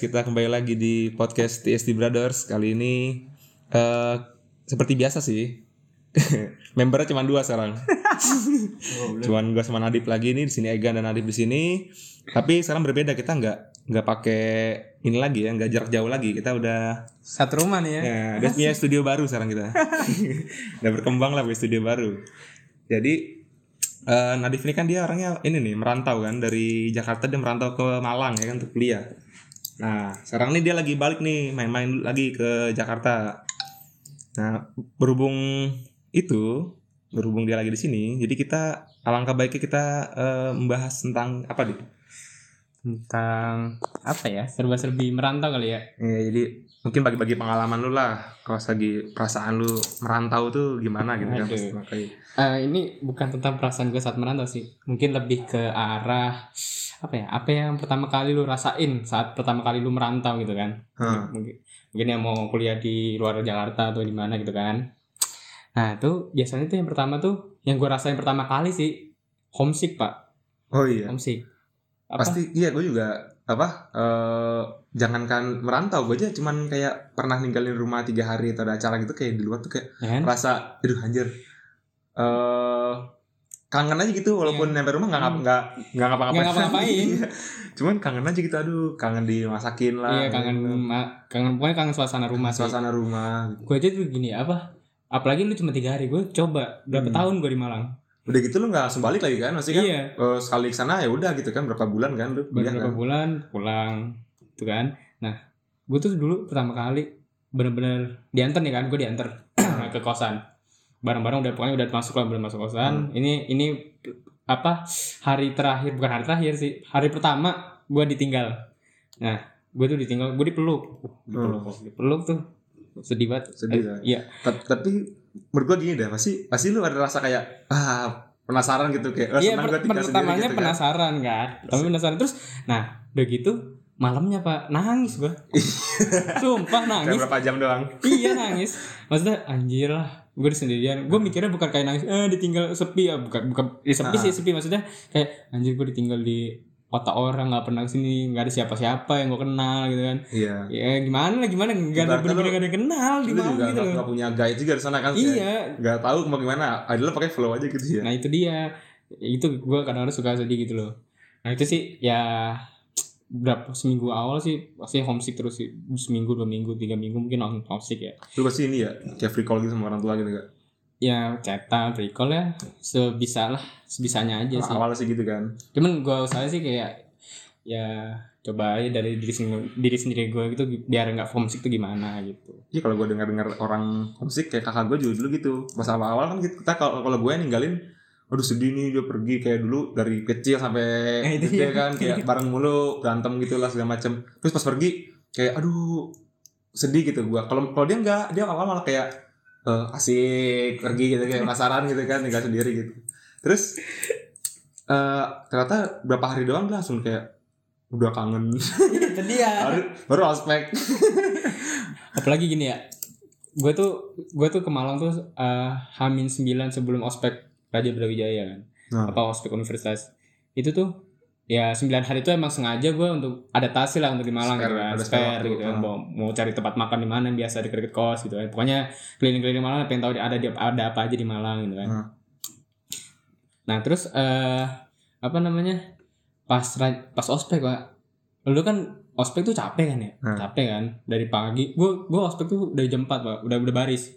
kita kembali lagi di podcast TSD Brothers. Kali ini eh seperti biasa sih. Membernya cuma dua sekarang. Cuman gue sama Nadib lagi nih di sini Egan dan Nadib di sini. Tapi sekarang berbeda kita nggak nggak pakai ini lagi ya, nggak jarak jauh lagi. Kita udah Satu rumah nih ya. ya, dia punya studio baru sekarang kita. udah berkembang lah punya studio baru. Jadi eh Nadif ini kan dia orangnya ini nih merantau kan dari Jakarta dia merantau ke Malang ya kan untuk kuliah. Nah sekarang ini dia lagi balik nih main-main lagi ke Jakarta. Nah berhubung itu berhubung dia lagi di sini, jadi kita alangkah baiknya kita eh, membahas tentang apa nih? Tentang apa ya? Serba-serbi merantau kali ya. Ya, jadi mungkin bagi-bagi pengalaman lu lah, kalau lagi perasaan lu merantau tuh gimana gitu kan? Aduh. Makanya Eh, ini bukan tentang perasaan gue saat merantau sih. Mungkin lebih ke arah apa ya? Apa yang pertama kali lu rasain saat pertama kali lu merantau gitu kan? Hmm. Mungkin mungkin yang mau kuliah di luar Jakarta atau di mana gitu kan. Nah, itu biasanya tuh yang pertama tuh yang gue rasain pertama kali sih homesick, Pak. Oh iya. Homesick. Apa? Pasti iya gue juga apa eh jangankan merantau gue aja cuman kayak pernah ninggalin rumah tiga hari atau ada acara gitu kayak di luar tuh kayak Ya kan? rasa aduh anjir eh kangen aja gitu walaupun nyampe rumah nggak ngap nggak nggak ngapa-ngapain. Nggak ngapa-ngapain. Iya. cuman kangen aja gitu aduh kangen dimasakin lah Iya, kangen gitu. kangen pokoknya kangen suasana rumah sih. suasana rumah gitu. gue aja tuh gini apa apalagi lu cuma tiga hari gue coba berapa Hmm. tahun gue di Malang udah gitu lu nggak langsung balik lagi kan? Maksudnya kan iya. eh, sekali ke sana ya udah gitu kan berapa bulan kan lu beberapa kan? bulan pulang itu kan. Nah gue tuh dulu pertama kali bener-bener diantar nih kan gue diantar ke kosan. Barang-barang udah pokoknya udah masuk lah belum masuk kosan. Ini ini apa hari terakhir bukan hari terakhir sih hari pertama gue ditinggal. Nah gue tuh ditinggal gue dipeluk. Uh, dipeluk dipeluk tuh sedih banget. Sedih, Eh, ya? iya. Ta- tapi menurut gua gini deh pasti pasti lu ada rasa kayak ah penasaran gitu kayak oh, Iya per- tinggal pertamanya gitu kan. penasaran kan, tapi penasaran terus. Nah udah gitu malamnya pak nangis gua, sumpah Kayak nangis. berapa jam doang iya nangis. Maksudnya anjir lah, gue sendirian. Gue mikirnya bukan kayak nangis, eh ditinggal sepi ya, bukan bukan ya, sepi Ah. sih sepi maksudnya kayak anjir gue ditinggal di kota orang nggak pernah ke sini nggak ada siapa-siapa yang gue kenal gitu kan. Iya. Ya gimana lah gimana? Nggak ada lu- nggak ada yang kenal di juga gitu nggak loh. nggak punya guide juga di sana kan? Iya. nggak tahu mau gimana adalah pakai flow aja gitu ya. Nah itu dia. Itu gue kadang-kadang suka sedih gitu loh. Nah itu sih ya berapa seminggu awal sih pasti homesick terus sih. Seminggu dua minggu tiga minggu mungkin hom- homesick ya. lu pasti ini ya kayak free call gitu sama orang tua gitu gak Ya cetak recall ya sebisa lah sebisanya aja Iya sih. awalnya sih gitu kan Cuman gue usaha sih kayak ya coba aja dari diri sendiri, diri sendiri gue gitu biar nggak homesick tuh gimana gitu. Iya kalau gue dengar dengar orang homesick kayak kakak gue juga dulu gitu pas awal awal kan kita kalau kalau gue ninggalin aduh sedih nih dia pergi kayak dulu dari kecil sampai Eh, gede dia. kan kayak bareng mulu berantem gitu lah segala macem terus pas pergi kayak aduh sedih gitu gue kalau kalau dia enggak dia awal malah kayak eh, asik pergi gitu kayak penasaran gitu kan tinggal sendiri gitu terus eh ternyata berapa hari doang dia langsung kayak udah kangen itu dia. baru baru ospek apalagi gini ya gue tuh gue tuh ke Malang tuh eh, Hamin 9 sebelum ospek Raja Brawijaya kan Nah. apa ospek universitas itu tuh ya 9 hari itu emang sengaja gue untuk adaptasi lah untuk di Malang Spare, gitu kan. ada spare spare waktu, gitu kan. ah. mau, mau cari tempat makan di mana yang biasa deket-deket kos gitu kan. Pokoknya keliling-keliling Malang pengen tahu ada di- ada apa aja di Malang gitu kan. Hmm. nah terus eh apa namanya? Pas pas ospek pak. Lu kan ospek tuh capek kan ya? Hmm. capek kan? Dari pagi gua gua ospek tuh dari jam 4 pak. Udah udah baris.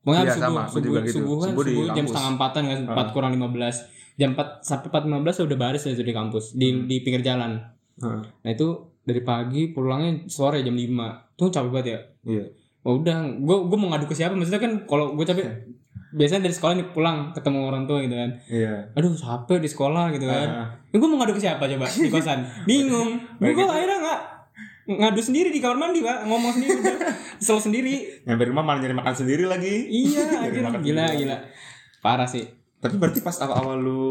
Pokoknya Iya, habis subuh sama, subuh juga gitu. subuh kan Subuh di subuh jam setengah empatan kan empat Hmm. kurang 15 jam 4 sampai 4.15 udah baris ya di kampus di Hmm. di pinggir jalan Hmm. nah itu dari pagi pulangnya sore jam 5 tuh capek banget ya Iya. oh, udah gua gua mau ngadu ke siapa maksudnya kan kalau gua capek biasanya dari sekolah nih pulang ketemu orang tua gitu kan Iya. aduh capek di sekolah gitu kan Ah. Ya, gue mau ngadu ke siapa coba di kosan? Bingung. Gue gitu. akhirnya nggak ngadu sendiri di kamar mandi pak, ngomong sendiri udah kesel sendiri. Nyampe rumah malah nyari makan sendiri lagi. Iya, akhirnya gila sendiri. gila. Parah sih. Tapi berarti pas awal-awal lu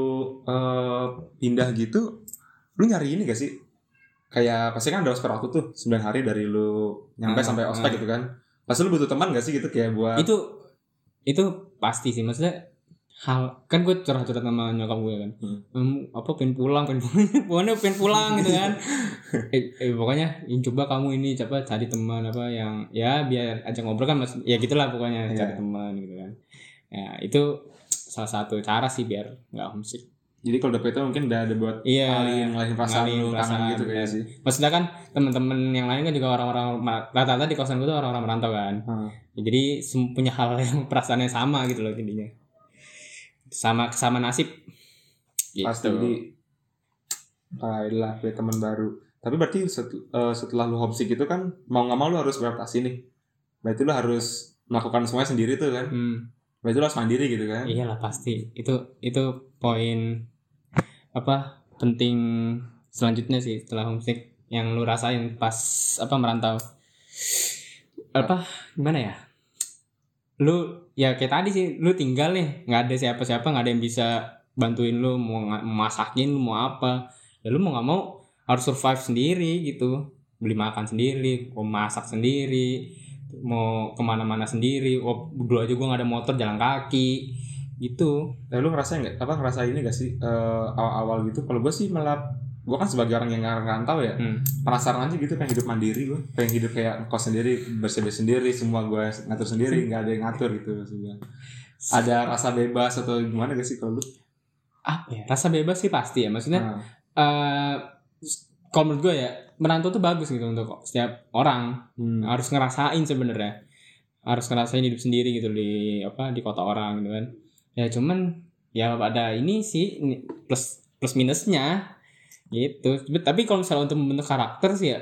eh, pindah gitu, lu nyari ini gak sih? Kayak pasti kan ada ospek waktu tuh 9 hari dari lu nyampe Ah, sampai ospek ah. gitu kan. Pasti lu butuh teman gak sih gitu kayak buat Itu itu pasti sih maksudnya hal kan gue curhat-curhat sama nyokap gue kan Hmm. "Em, apa pengen pulang pengen pulang pokoknya pengen pulang gitu kan eh, eh, pokoknya "Ya, coba kamu ini coba cari teman apa yang ya biar ajak ngobrol kan mas ya gitulah pokoknya Iya. cari teman gitu kan ya itu salah satu cara sih biar nggak homesick Jadi kalau dapet itu mungkin udah ada buat Iya, ngalihin ngalihin perasaan ngalihin lu kangen perasaan, gitu kayak sih. maksudnya kan teman-teman yang lain kan juga orang-orang rata-rata di kosan gue tuh orang-orang merantau kan Hmm. Ya, jadi punya hal yang perasaannya sama gitu loh intinya sama sama nasib gitu. Pasti jadi lah punya teman baru. Tapi berarti set- eh, setelah lu homesick itu kan mau nggak mau lu harus beradaptasi nih. Berarti lu harus melakukan semuanya sendiri tuh kan. Hmm, Berarti lu harus mandiri gitu kan. iyalah pasti. Itu itu poin apa penting selanjutnya sih setelah homesick yang lu rasain pas apa merantau. Apa gimana ya? Lu ya kayak tadi sih lu tinggal nih. Nggak ada siapa-siapa nggak ada yang bisa bantuin lu mau masakin lu mau apa. Ya lu mau nggak mau harus survive sendiri gitu. Beli makan sendiri mau masak sendiri mau ke mana-mana sendiri oh, dulu aja gua nggak ada motor jalan kaki gitu. Nah, lu ngerasa nggak? Apa ngerasa ini gak sih eh, awal-awal gitu? Kalau gue sih malah gue kan sebagai orang yang nggak rantau ya Hmm. penasaran aja gitu pengen hidup mandiri gue pengen hidup kayak kos sendiri bersih sendiri semua gue ngatur sendiri nggak ada yang ngatur gitu maksudnya. Ada rasa bebas atau gimana gak sih kalau lu? Apa ya rasa bebas sih pasti ya. Maksudnya Nah, eh kalau menurut gue ya merantau tuh bagus gitu untuk setiap orang. Hmm. harus ngerasain sebenarnya. Harus ngerasain hidup sendiri gitu di apa di kota orang gitu kan. Ya cuman ya ada ini sih plus plus minusnya. Gitu. Tapi- kalau misalnya untuk membentuk karakter sih ya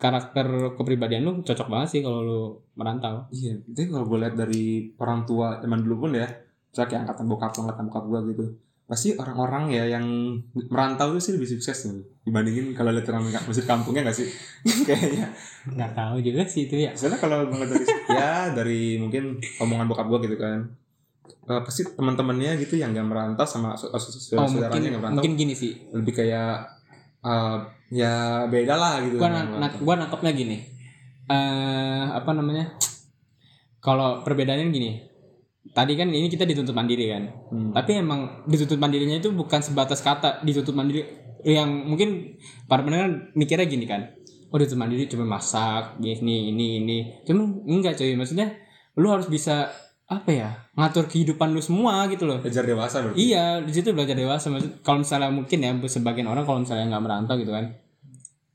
karakter kepribadian lu cocok banget sih kalau lu merantau. Iya, itu kalau gue lihat dari orang tua zaman dulu pun ya, misalnya kayak angkatan bokap angkatan bokap gue gitu. Pasti orang-orang ya yang merantau itu sih lebih sukses tuh dibandingin kalau lihat orang musik kampungnya gak sih? Kayaknya. nggak tahu juga sih itu ya Soalnya kalau ngeliat dari ya dari mungkin omongan bokap gue gitu kan. eh, pasti teman-temannya gitu yang gak merantau sama oh saudaranya yang gak merantau mungkin gini sih lebih kayak eh, ya beda lah gitu. gua yang na- na- merantau. gua nangkepnya gini eh apa namanya kalau perbedaannya gini tadi kan ini kita dituntut mandiri kan. Hmm. tapi emang dituntut mandirinya itu bukan sebatas kata dituntut mandiri. Yang mungkin para pendengar mikirnya gini kan. Oh dituntut mandiri cuma masak ini ini ini. Cuma enggak coy. Maksudnya lu harus bisa apa ya ngatur kehidupan lu semua gitu loh. Belajar dewasa berarti. Iya, di situ belajar dewasa. Maksud, kalau misalnya mungkin ya sebagian orang kalau misalnya nggak merantau gitu kan,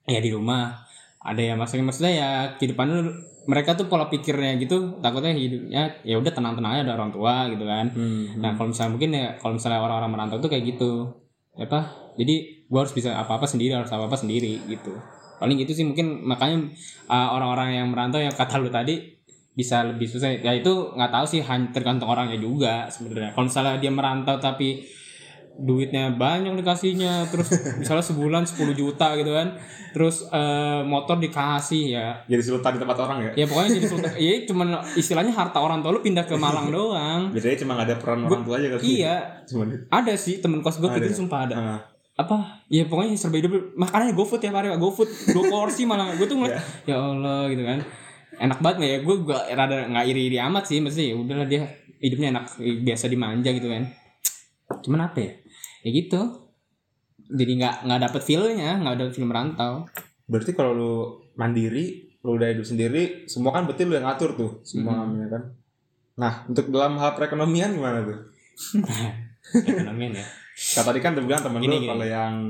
ya di rumah ada yang maksudnya maksudnya ya kehidupan lu mereka tuh pola pikirnya gitu takutnya hidupnya ya udah tenang-tenang aja ada orang tua gitu kan. Hmm. Nah kalau misalnya mungkin ya kalau misalnya orang-orang merantau tuh kayak gitu, ya apa? Jadi gua harus bisa apa-apa sendiri harus apa-apa sendiri gitu. Paling gitu sih mungkin makanya uh, orang-orang yang merantau yang kata lu tadi bisa lebih susah ya itu nggak tahu sih tergantung orangnya juga sebenarnya kalau misalnya dia merantau tapi duitnya banyak dikasihnya terus misalnya sebulan 10 juta gitu kan. Terus eh, motor dikasih ya. Jadi sultan di tempat orang ya. ya pokoknya jadi sultan. Ya cuman istilahnya harta orang tua lu pindah ke Malang doang. Biasanya cuma ada peran orang tua aja kali. iya. Cuma itu. ada sih temen kos gue gitu ya? sumpah ada. Ah. apa? Ya pokoknya serba hidup. Makannya GoFood ya Pak GoFood. Dua porsi malah. Gue tuh ngeliat ya Allah gitu kan. Enak banget nggak ya? Gue gak rada nggak iri iri amat sih. Ya udahlah dia hidupnya enak biasa dimanja gitu kan. Cuman apa ya ya gitu jadi nggak nggak dapet feelnya nggak dapet feel merantau Berarti kalau lu mandiri, lu udah hidup sendiri, semua kan berarti lu yang ngatur tuh semua Hmm. namanya kan. Nah, untuk dalam hal perekonomian gimana tuh? ekonomi ya Kata tadi kan tuh bilang temen Gini, lu kalau yang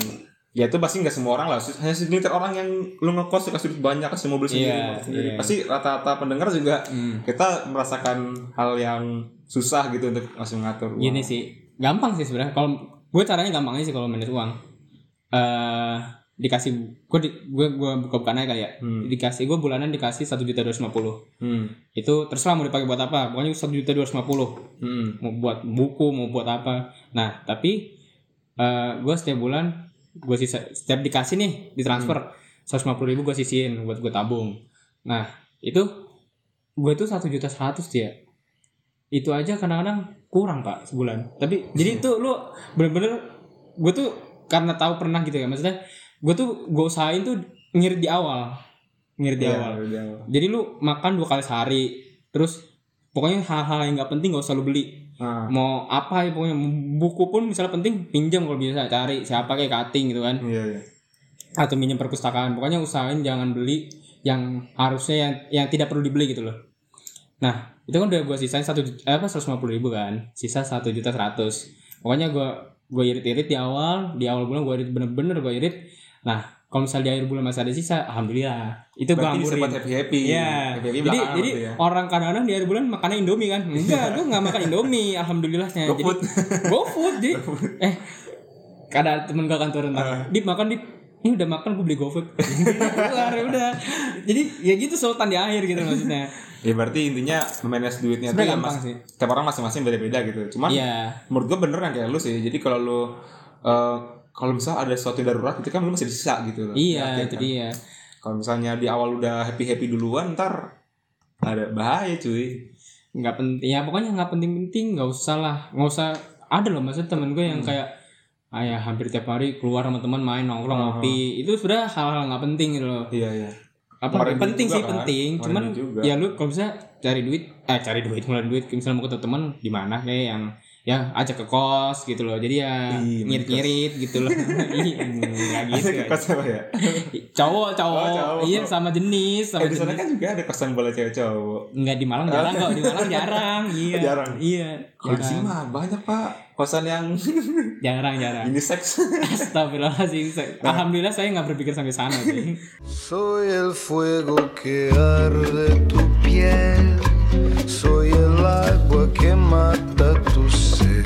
ya itu pasti nggak semua orang lah, hanya segelintir orang yang lu ngekos kasih duit banyak kasih mobil sendiri, motor sendiri. iya. Pasti rata-rata pendengar juga hmm. kita merasakan hal yang susah gitu untuk langsung ngatur. uang. gini sih gampang sih sebenarnya kalau gue caranya gampang aja sih kalau manage uang. Eh dikasih gue di, gue gue buka bukan aja kali ya. Hmm. dikasih gue bulanan dikasih satu juta dua ratus lima puluh. Hmm. itu terserah mau dipakai buat apa. Pokoknya satu juta dua ratus lima puluh. Hmm. mau buat buku mau buat apa. Nah tapi eh gue setiap bulan gue sisa setiap dikasih nih ditransfer seratus lima puluh ribu gue sisihin buat gue tabung. Nah itu gue tuh satu juta seratus dia itu aja kadang-kadang kurang pak sebulan. Tapi jadi itu lu bener-bener gue tuh karena tahu pernah gitu ya maksudnya gue tuh gue usahain tuh ngirit di awal. Ngirit di Iya, awal. di awal. jadi lu makan dua kali sehari terus pokoknya hal-hal yang nggak penting gak usah lu beli. Ah, mau apa ya pokoknya buku pun misalnya penting pinjam kalau bisa cari siapa kayak cutting gitu kan. Iya iya. atau minjem perpustakaan. Pokoknya usahain jangan beli yang harusnya yang yang tidak perlu dibeli gitu loh nah itu kan udah gue sisain satu eh, apa seratus ribu kan sisa satu juta seratus pokoknya gue gue irit-irit di awal di awal bulan gue irit bener-bener gue irit nah kalau misalnya di akhir bulan masih ada sisa alhamdulillah itu gue Berarti buat ampurin happy happy. Iya. Happy happy Jadi jadi tuh ya. orang kadang-kadang di akhir bulan makannya Indomie kan? Enggak, gue nggak makan Indomie, alhamdulillahnya. Jadi GoFood. GoFood. Jadi eh ada temen gue kantor ntar, Ah. Dip makan Dip. Ini udah makan gue beli GoFood. Keluar, udah. Jadi ya gitu sultan di akhir gitu maksudnya. Ya berarti intinya memanage duitnya itu ya mas, sih. tiap orang masing-masing beda-beda gitu. Cuman Iya. menurut gue bener kan kayak lu sih. Jadi kalau lu eh, kalau misalnya ada sesuatu yang darurat itu kan lu masih sisa gitu loh. Iya, Yakin itu kan? dia. Kalau misalnya di awal udah happy happy duluan, ntar ada bahaya cuy. nggak penting ya pokoknya nggak penting-penting nggak usah lah nggak usah ada loh maksudnya temen gue yang kayak ayah hampir tiap hari keluar sama teman main nongkrong ngopi itu sudah hal-hal nggak penting gitu loh Iya iya. Apa Ngeluarin penting duit sih juga kan? penting Ngeluarin cuman juga. ya lu kalau bisa cari duit eh cari duit ngeluarin duit misalnya mau ketemu teman di mana kayak yang ya ajak ke kos gitu loh jadi ya ngirit-ngirit gitu loh nggak gitu ke kos apa ya? cowok cowok Oh, cowok. iya sama jenis sama Eh, di sana jenis kan juga ada kosan bola cewek cowok. Enggak di Malang jarang kok, di Malang jarang. Iya. Jarang? Iya. Kalau di sini jarang. mah banyak pak kosan yang Jarang, jarang. unisex. Astagfirullahaladzim. Alhamdulillah saya nggak berpikir sampai sana sih. Soy el fuego que arde tu piel, soy el agua que mata tu sed,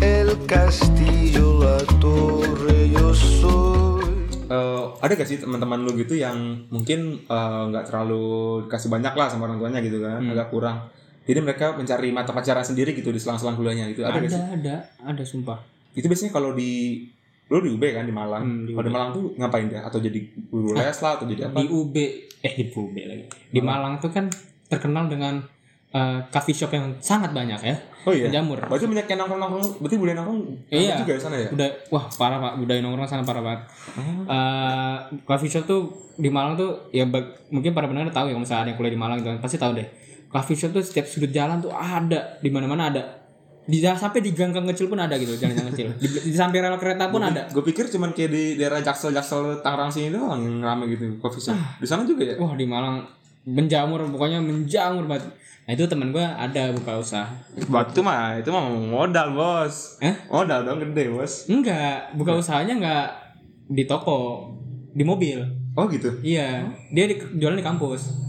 el castillo, la torre, yo soy. Eh, ada gak sih teman-teman lu gitu yang mungkin eh, nggak terlalu dikasih banyak lah sama orang tuanya gitu kan, Hmm. agak kurang. Jadi mereka mencari mata pacaran sendiri gitu di selang-selang kuliahnya gitu. Ada, ada, sih? ada, ada sumpah. Itu biasanya kalau di lu di UB kan di Malang. Hmm, di kalau di. Malang tuh ngapain dia? Atau jadi guru les lah atau jadi apa? Di UB, eh di UB lagi. Di Malang tuh kan terkenal dengan eh, coffee shop yang sangat banyak ya. Oh iya. Jamur. Berarti banyak yang nongkrong-nongkrong. Berarti budaya nongkrong Iya. juga di sana ya? Udah, wah parah pak, budaya nongkrong sana parah banget. Eh, coffee shop tuh di Malang tuh ya mungkin para pendengar tahu ya kalau misalnya ada yang kuliah di Malang gitu kan, pasti tahu deh. Coffee shop tuh setiap sudut jalan tuh ada, di mana-mana ada. Di sampai di gang-gang kecil pun ada gitu, jalan-jalan kecil. Di, di samping rel kereta pun ada. Gue pikir cuman kayak di daerah Jaksel-Jaksel Tangerang sini doang yang rame gitu coffee shop. Ah. Di sana juga ya? Wah, di Malang menjamur pokoknya menjamur banget. Nah, itu teman gua ada buka usaha. Waktu mah itu mah modal bos. Eh? Modal dong gede bos. Enggak, buka usahanya enggak di toko, di mobil. Oh gitu. Iya, dia di, jualan di kampus.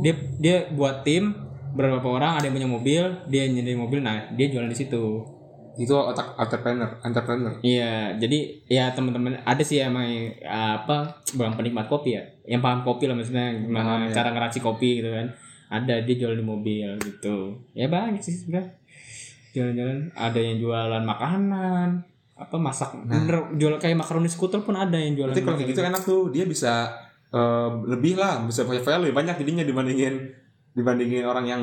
Dia dia buat tim beberapa orang ada yang punya mobil dia nyediain mobil nah dia jualan di situ. Itu otak entrepreneur, entrepreneur. iya jadi ya teman-teman ada sih emang uh, apa bukan penikmat kopi ya yang paham kopi lah maksudnya gimana Paham, ya. cara ngeracik kopi gitu kan. Ada dia jual di mobil gitu. Ya banyak sih sebenarnya. Jalan-jalan ada yang jualan makanan apa masak bener jual kayak makaroni skuter pun ada yang jualan Berarti kalau kayak gitu enak tuh dia bisa eh, lebih lah, bisa value banyak jadinya dibandingin dibandingin orang yang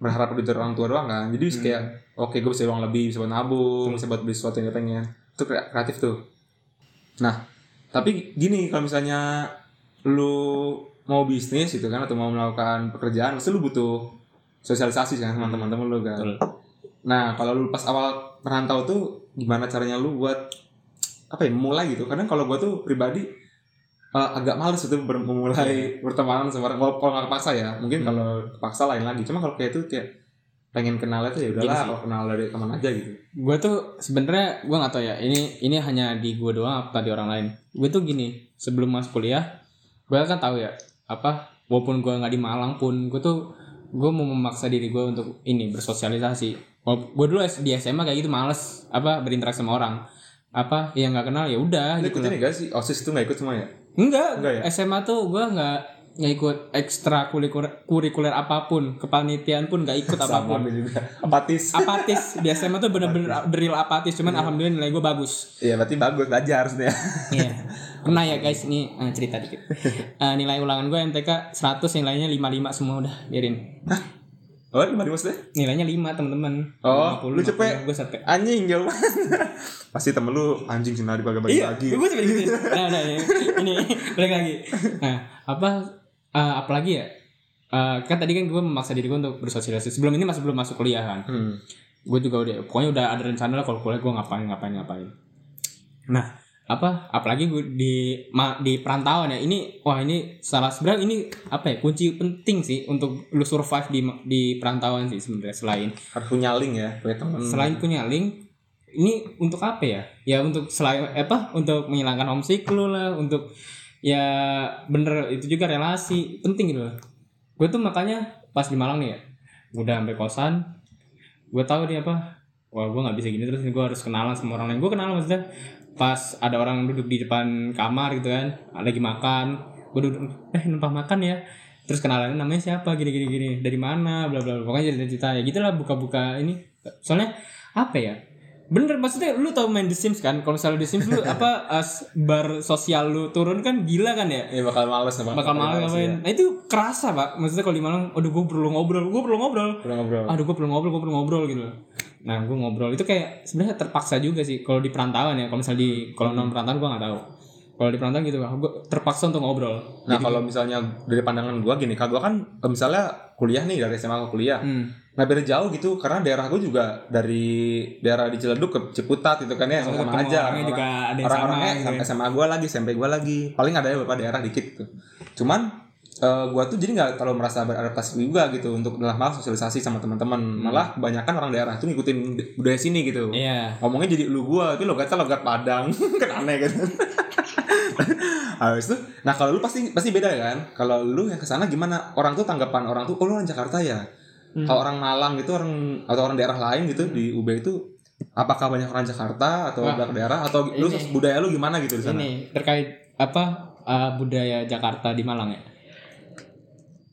berharap duit dari orang tua doang kan. Jadi bisa kayak oke gue bisa uang lebih, bisa buat nabung, bisa buat beli sesuatu yang dia pengen. Itu kre- kreatif tuh. Nah, tapi gini kalau misalnya lu mau bisnis gitu kan atau mau melakukan pekerjaan, pasti lu butuh sosialisasi kan sama teman-teman lu kan. Betul. Nah, kalau lu pas awal merantau tuh gimana caranya lu buat apa ya mulai gitu? Kadang kalau gua tuh pribadi eh, agak males itu memulai bertemanan sama orang. Kalau kalau nggak kepaksa ya, mungkin kalau kepaksa lain lagi. Cuma kalau kayak itu kayak pengen kenalnya tuh ya udahlah kalau kenal dari teman aja gitu. gue tuh sebenarnya gue nggak tahu ya ini ini hanya di gue doang apa di orang lain gue tuh gini sebelum masuk kuliah gue kan tahu ya apa walaupun gue nggak di Malang pun gue tuh gue mau memaksa diri gue untuk ini bersosialisasi gue dulu di SMA kayak gitu males apa berinteraksi sama orang apa yang nggak kenal ya udah gitu ikut loh. ini gak sih? OSIS tuh gak ikut semua ya? Enggak, Enggak ya? SMA tuh gue nggak nggak ikut ekstra kurikuler, kurikuler apa pun. Kepanitiaan pun nggak ikut apa pun. juga. Apatis. apatis. Di SMA tuh bener-bener real apatis. Cuman alhamdulillah nilai gue bagus. Iya berarti bagus belajar harusnya. iya. Pernah ya guys? Ini eh, cerita dikit. Eh, nilai ulangan gue MTK 100 nilainya 55 semua udah biarin Oh gimana maksudnya? nilainya 5 teman-teman Oh, lu cepet. gue sampai Anjing jauh. Pasti temen lu anjing sih nadi bagi iya bagi. gue sampai gitu nah nah ini ini balik lagi nah apa eh, apalagi ya Eh, kan tadi kan gue memaksa diri gue untuk bersosialisasi sebelum ini masih belum masuk kuliah kan Hmm. gue juga udah pokoknya udah ada rencana lah kalau kuliah gue ngapain ngapain ngapain nah apa? Apalagi gue di ma, di perantauan ya. Ini wah ini salah sebenarnya ini apa ya kunci penting sih untuk lu survive di di perantauan sih sebenarnya selain Harus punya link ya, punya teman. selain punya link ini untuk apa ya? Ya untuk selain apa untuk menghilangkan homesick lu lah untuk ya bener itu juga relasi penting gitu loh gue tuh makanya pas di Malang nih ya udah sampai kosan gue tahu nih apa wah gue nggak bisa gini terus gue harus kenalan sama orang lain. Gue kenalan maksudnya pas ada orang duduk di depan kamar gitu kan lagi makan. Gue duduk eh numpang makan ya? Terus kenalannya namanya siapa gini gini gini dari mana? Bla bla bla pokoknya cerita cerita. Ya gitulah buka buka ini. Soalnya apa ya? Bener maksudnya lu tau main The Sims kan? Kalau misalnya The Sims lu apa as bar sosial lu turun kan gila kan ya? Ya bakal males ya, bakal malah ngapain nah itu kerasa pak. Maksudnya kalau di Malang aduh gue perlu ngobrol gue perlu ngobrol. Udah ngobrol. aduh gue perlu ngobrol gue perlu ngobrol gitu. Nah gue ngobrol itu kayak sebenarnya terpaksa juga sih kalau di perantauan ya kalau misalnya di kalau non perantauan gue nggak tahu kalau di perantauan gitu gue terpaksa untuk ngobrol Nah kalau misalnya dari pandangan gua gini, kalau gua kan misalnya kuliah nih dari SMA ke kuliah, hmm. nggak beda jauh gitu karena daerah gua juga dari daerah di Ciledug ke Ciputat itu kan ya sama, ketemu aja. orangnya juga ada yang Orang-orangnya sama gitu ya. SMA gua lagi, SMP gua lagi, paling ada beberapa daerah dikit gitu. Cuman eh, gua tuh jadi nggak terlalu merasa beradaptasi juga gitu untuk dalam hal sosialisasi sama teman-teman. Malah kebanyakan orang daerah tuh ngikutin budaya sini gitu. iya ngomongnya jadi lu gua tapi logatnya logat Padang kan aneh kan Habis itu, nah kalau lu pasti pasti beda kan. Kalau lu yang ke sana gimana? Orang tuh tanggapan orang tuh, oh lu orang Jakarta ya. Kalau orang Malang gitu orang atau orang daerah lain gitu di UB itu, apakah banyak orang Jakarta atau Wah, banyak daerah atau lu ini. budaya lu gimana gitu di sana? ini terkait apa uh, budaya Jakarta di Malang ya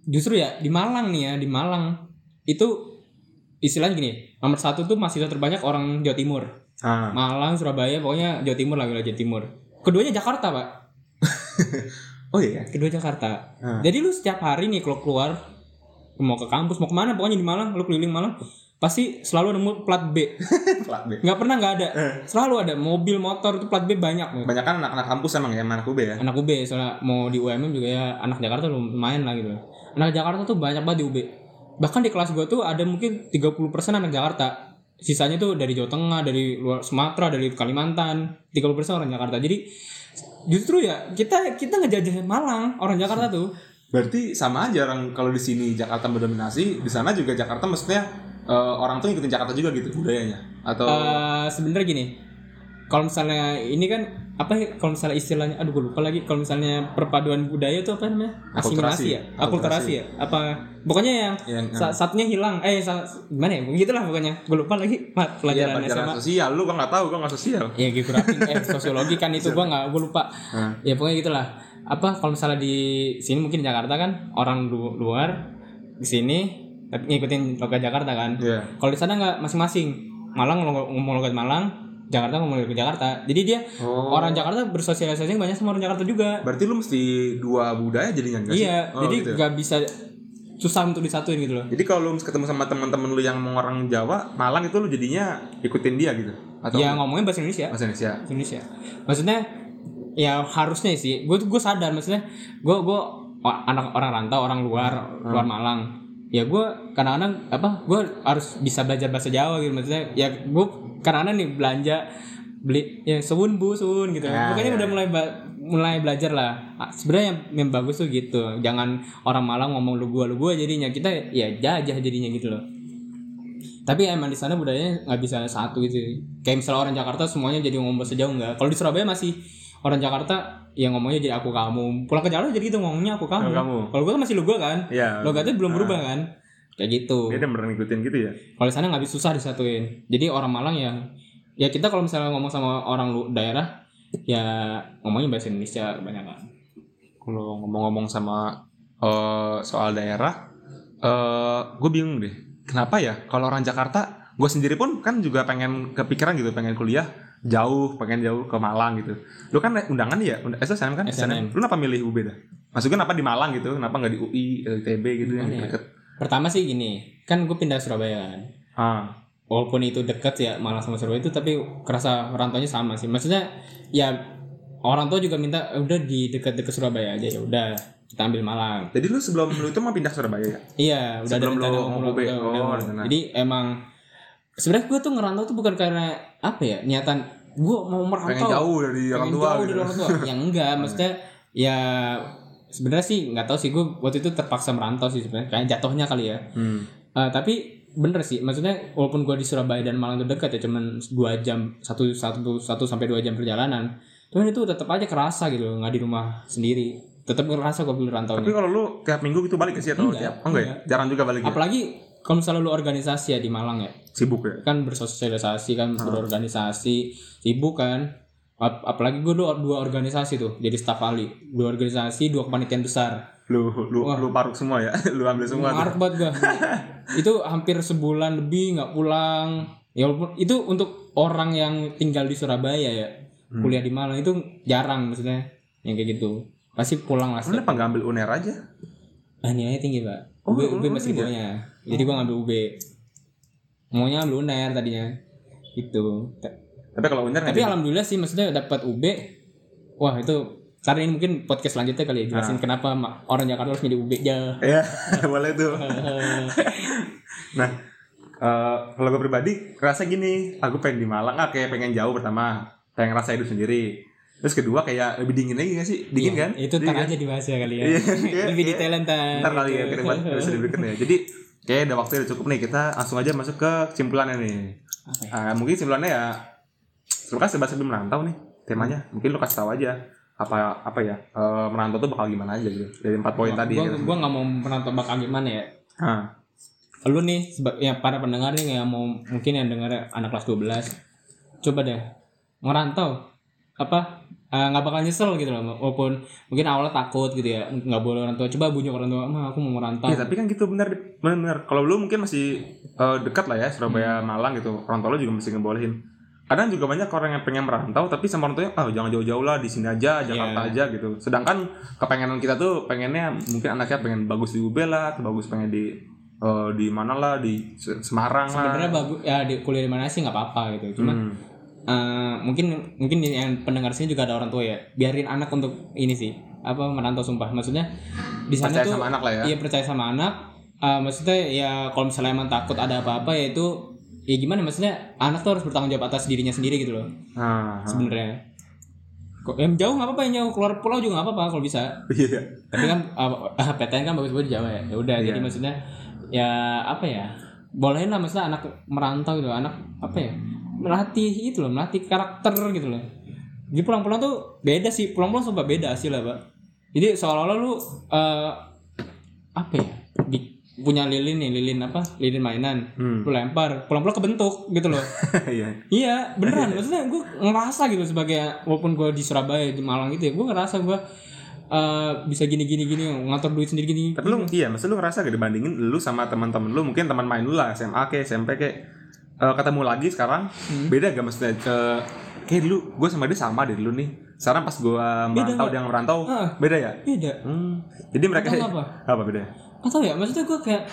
justru ya di Malang nih ya di Malang. Itu istilahnya gini nomor satu tuh mahasiswa terbanyak orang Jawa Timur. Ah, Malang Surabaya pokoknya Jawa Timur lah wilayah Jawa Timur. Keduanya Jakarta pak. Oh iya. kedua Jakarta. Hmm. jadi lu setiap hari nih kalau keluar mau ke kampus mau ke mana pokoknya di Malang lu keliling Malang pasti selalu nemu plat B. Plat B. nggak pernah nggak ada. Selalu ada mobil motor itu plat B banyak Kebanyakan anak-anak kampus emang ya, anak UB ya. anak UB soalnya mau di UMM juga ya anak Jakarta lumayan lah gitu anak Jakarta tuh banyak banget di UB bahkan di kelas gue tuh ada mungkin 30% anak Jakarta. Sisanya tuh dari Jawa Tengah dari luar Sumatera dari Kalimantan 30% orang Jakarta. Jadi justru ya kita kita ngejajah Malang orang Jakarta tuh. Berarti sama aja orang kalau di sini Jakarta mendominasi, di sana juga Jakarta maksudnya eh, orang tuh ngikutin Jakarta juga gitu budayanya? Atau Eh, sebenarnya gini kalau misalnya ini kan apa ya kalau misalnya istilahnya aduh gue lupa lagi kalau misalnya perpaduan budaya itu apa namanya? Asimilasi ya? Akulturasi. Ya? Apa pokoknya yang, Yang- sa- satunya hilang. Eh sa- gimana ya? Begitulah pokoknya. Gue lupa lagi mat Iya, pelajaran pelajaran SMA sosial. Lu gua nggak tahu, gua nggak sosial. ya geografi. Eh sosiologi kan itu gue nggak gue lupa. Hmm. ya pokoknya gitulah. Apa kalau misalnya di sini mungkin di Jakarta kan orang lu- luar di sini tapi ngikutin logat Jakarta kan. Iya. kalau di sana nggak masing-masing. Malang ngomong logat Malang Jakarta ngomong logat Jakarta. Jadi dia Oh. orang Jakarta bersosialisasi banyak sama orang Jakarta juga. Berarti lu mesti dua budaya jadinya enggak sih? iya Oh, jadi gitu ya? nggak bisa susah untuk disatuin gitu loh. Jadi kalau lu ketemu sama teman-teman lu yang mau orang Jawa, Malang itu lu jadinya ikutin dia gitu? Atau ya ngomongnya bahasa Indonesia. Bahasa Indonesia? bahasa Indonesia. Maksudnya ya harusnya sih. Gue gue sadar maksudnya gue gue anak orang rantau orang luar luar Malang ya gue kadang-kadang apa gue harus bisa belajar bahasa Jawa gitu maksudnya ya gue kadang-kadang nih belanja beli ya suun bu suun gitu. Ya, pokoknya ya. udah mulai mulai belajar lah. Ah, sebenarnya yang, yang bagus tuh gitu. Jangan orang Malang ngomong lu gua lu gua jadinya. Kita ya jajah jadinya gitu loh. Tapi emang di sana budayanya nggak bisa satu gitu. Kayak misalnya orang Jakarta semuanya jadi ngomong bahasa Jawa nggak. Kalau di Surabaya masih orang Jakarta yang ngomongnya jadi aku kamu pulang ke Jakarta jadi gitu ngomongnya aku kamu, Aku kamu. kalau gue kan masih lu gue kan Iya. logatnya belum berubah kan kayak gitu Dia udah ngikutin gitu ya? kalau di sana nggak bisa susah disatuin jadi orang Malang yang ya kita kalau misalnya ngomong sama orang lu daerah ya ngomongnya bahasa Indonesia kebanyakan Kalau ngomong-ngomong sama eh, soal daerah, eh gue bingung deh. Kenapa ya? Kalau orang Jakarta, gue sendiri pun kan juga pengen kepikiran gitu, pengen kuliah jauh, pengen jauh ke Malang gitu. Lu kan undangan ya, Unda- SNM kan? SNM. Lu kenapa milih UB dah? Maksudnya kenapa di Malang gitu? Kenapa nggak di UI, atau ITB gitu yang ya? deket? pertama sih gini kan gue pindah Surabaya kan Ah, walaupun itu deket ya Malang sama Surabaya itu tapi kerasa rantaunya sama sih maksudnya ya orang tua juga minta "Eh, udah di dekat-dekat Surabaya aja ya udah kita ambil Malang jadi lu sebelum lu itu mau pindah Surabaya ya? iya udah Sebelum ada mau udah- oh, udah- jadi emang sebenarnya gue tuh ngerantau tuh bukan karena apa ya niatan gue mau merantau pengen jauh dari orang tua jauh gitu. dari orang tua yang enggak maksudnya ya sebenarnya sih nggak tahu sih gue waktu itu terpaksa merantau sih sebenarnya kayak jatuhnya kali ya Hmm. Eh, tapi bener sih maksudnya walaupun gue di Surabaya dan Malang itu dekat ya cuman dua jam satu satu satu sampai dua jam perjalanan cuman itu tetap aja kerasa gitu loh, nggak di rumah sendiri tetap ngerasa gue beli Tapi rantaunya kalau lu tiap minggu gitu balik ke sih atau Enggak, tiap? Oh enggak ya? Jarang juga balik ya? apalagi kalau misalnya lu organisasi ya di Malang ya. Sibuk ya? kan bersosialisasi kan berorganisasi sibuk kan. Ap- apalagi gue dua, dua organisasi tuh jadi staf ahli. Dua organisasi dua kepanitiaan besar. Lu lu lu paruk semua ya? lu ambil semua tuh. Ngarep banget gue itu hampir sebulan lebih nggak pulang. Ya walaupun itu untuk orang yang tinggal di Surabaya ya Hmm. kuliah di Malang itu jarang maksudnya yang kayak gitu. Pasti pulang lah. Kenapa nggak ambil UNER aja? ah nilainya tinggi pak Oh, UB, UB masih tinggi bawahnya jadi gue ngambil UB maunya ambil UNER tadinya. Gitu. Ta- Tapi kalau UNER tapi alhamdulillah sih maksudnya dapat UB wah itu karena ini mungkin podcast selanjutnya kali ya Ah. jelasin kenapa ma- orang Jakarta harus milih UB aja. Iya, boleh tuh. Nah, eh, kalau gue pribadi rasa gini, aku pengen di Malang, ah kayak pengen jauh pertama, pengen rasa hidup sendiri. Terus kedua kayak lebih dingin lagi gak sih? Dingin Iya, kan? itu Iya ntar kan? aja dibahas ya kali ya Iya, iya, lebih iya. detail ntar Ntar kali ya, depan bisa diberikan ya. Jadi kayak udah waktunya udah cukup nih, kita langsung aja masuk ke kesimpulannya nih. Apa ya? Ah, mungkin kesimpulannya ya, kan sebab sebelum merantau nih temanya. Mungkin lu kasih tahu aja apa apa ya eh, merantau tuh bakal gimana aja gitu dari empat poin tadi. gua ya. gua nggak mau menonton bakal gimana ya Ah, lu nih seba- ya para pendengar nih yang mau mungkin yang dengar anak kelas 12 coba deh merantau apa eh, nggak bakal nyesel gitu loh walaupun mungkin awalnya takut gitu ya nggak boleh orang tua coba bujuk orang tua mah aku mau merantau Iya tapi kan gitu benar benar. Kalau lu mungkin masih eh, dekat lah ya Surabaya Hmm. Malang gitu. Orang tua lu juga masih ngebolehin. Kadang juga banyak orang yang pengen merantau tapi sama orang tuanya ah jangan jauh-jauh lah di sini aja Jakarta Iya. aja gitu. Sedangkan kepengenan kita tuh pengennya mungkin anaknya pengen bagus di UB lah, atau bagus pengen di eh, di mana lah di Se- Semarang lah. sebenarnya bagus ya di kuliah di mana sih nggak apa-apa gitu cuman Hmm. Eh, mungkin mungkin yang pendengar sini juga ada orang tua ya. Biarin anak untuk ini sih apa merantau sumpah. Maksudnya di sana Percaya tuh sama anak lah ya. iya percaya sama anak. Eh, maksudnya ya kalau misalnya emang takut ada apa-apa ya itu ya gimana? Maksudnya anak tuh harus bertanggung jawab atas dirinya sendiri gitu loh. Nah, sebenarnya. Kok yang jauh nggak apa-apa yang jauh keluar pulau juga nggak apa-apa kalau bisa. Iya. tapi kan uh, PTN kan bagus banget di Jawa ya. Ya udah jadi Iya. maksudnya ya apa ya? Bolehin lah maksudnya anak merantau gitu anak apa ya melatih itu loh melatih karakter gitu loh. Jadi pulang-pulang tuh beda sih pulang-pulang sumpah beda sih lah pak. Jadi seolah-olah lu eh, apa ya di, punya lilin nih lilin apa lilin mainan Hmm. lu lempar pulang-pulang kebentuk gitu loh. Iya. Iya beneran. Maksudnya gue ngerasa gitu sebagai walaupun gue di Surabaya di Malang gitu ya gue ngerasa gue eh, bisa gini gini gini ngatur duit sendiri gini Tapi lu iya, maksud lu ngerasa gak dibandingin lu sama teman-teman lu? Mungkin teman main lu lah SMA ke SMP ke eh, ketemu lagi sekarang Hmm. beda gak maksudnya ke kayak dulu gue sama dia sama deh dulu nih. Sekarang pas gue merantau dia merantau Ah. beda ya? beda Hmm. Jadi mereka apa? apa beda? atau ya maksudnya gue kayak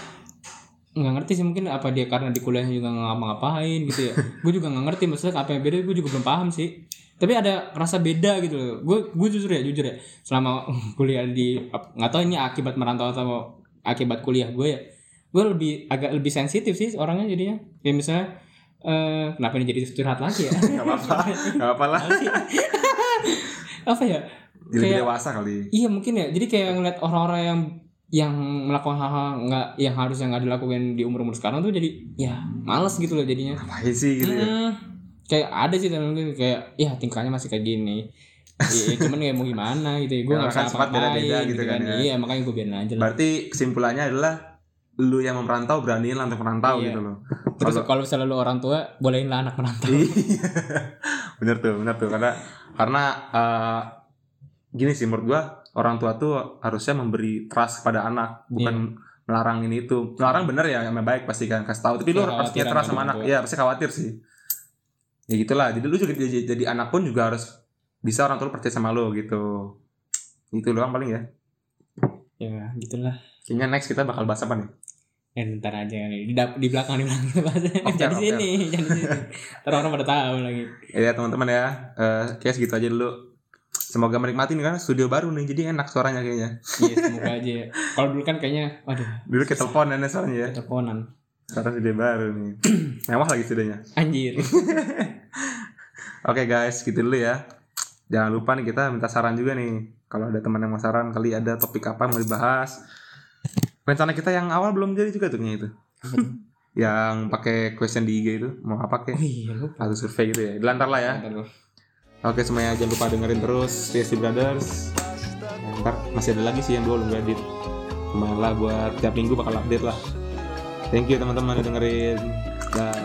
nggak ngerti sih mungkin apa dia karena di kuliahnya juga nggak ngapa-ngapain gitu ya gue juga nggak ngerti maksudnya apa yang beda gue juga belum paham sih tapi ada rasa beda gitu loh gue gue jujur ya jujur ya selama kuliah di nggak tahu ini akibat merantau atau akibat kuliah gue ya gue lebih agak lebih sensitif sih orangnya jadinya ya misalnya eh kenapa ini jadi curhat lagi ya Gak apa-apa, gak apa-apa lah. apa ya Jadi Kayak- dewasa kali. Iya mungkin ya. Jadi kayak ngeliat orang-orang yang yang melakukan hal-hal nggak yang harusnya nggak dilakukan di umur-umur sekarang tuh jadi ya males gitu loh jadinya. Ngapain sih gitu ya? Kayak ada sih temen gue kayak ya tingkahnya masih kayak gini. Iya, cuman ya mau gimana gitu ya. Gue Ya, nggak bisa beda-beda gitu gitu kan. kan ya. Iya makanya gue biarin aja lah. Berarti kesimpulannya adalah lu yang merantau beraniin lah untuk merantau Iya. gitu loh. Terus kalau misalnya lu orang tua bolehin lah anak merantau. Iya. bener tuh, bener tuh karena karena eh, gini sih menurut gua orang tua tuh harusnya memberi trust kepada anak, bukan melarang ini itu. Melarang bener ya, yang baik pasti kan kasih tahu. Tapi lu Kekhawatiran harusnya trust sama anak. Iya, pasti khawatir sih. Ya gitulah. Jadi lu juga jadi, jadi anak pun juga harus bisa orang tua percaya sama lu gitu. Itu doang paling ya. ya gitulah. Kayaknya next kita bakal bahas apa nih? Ya ntar aja kali. Di, di belakang di belakang kita bahas. Oke, Jangan di oke. sini, jangan di sini. Ntar orang pada tahu lagi. Ya teman-teman ya, eh kayak segitu aja dulu. Semoga menikmati nih kan studio baru nih, jadi enak suaranya kayaknya. Iya semoga aja. Kalau dulu kan kayaknya, waduh, Dulu kita telepon nenek suaranya ya. teleponan. Sekarang studio baru nih. Mewah lagi studionya. Anjir. Oke guys, gitu dulu ya. Jangan lupa nih kita minta saran juga nih. Kalau ada teman yang mau saran, kali ada topik apa yang mau dibahas. Rencana kita yang awal belum jadi juga tuh itu. yang pakai question di IG itu mau apa Oh kek? iya lupa. Atau survei gitu ya. Dilantar lah ya. Ntar lu. Oke semuanya jangan lupa dengerin terus TST Brothers. Ya, ntar masih ada lagi sih yang dua belum edit. Lumayan lah buat tiap minggu bakal update lah. Thank you teman-teman udah dengerin. Dah.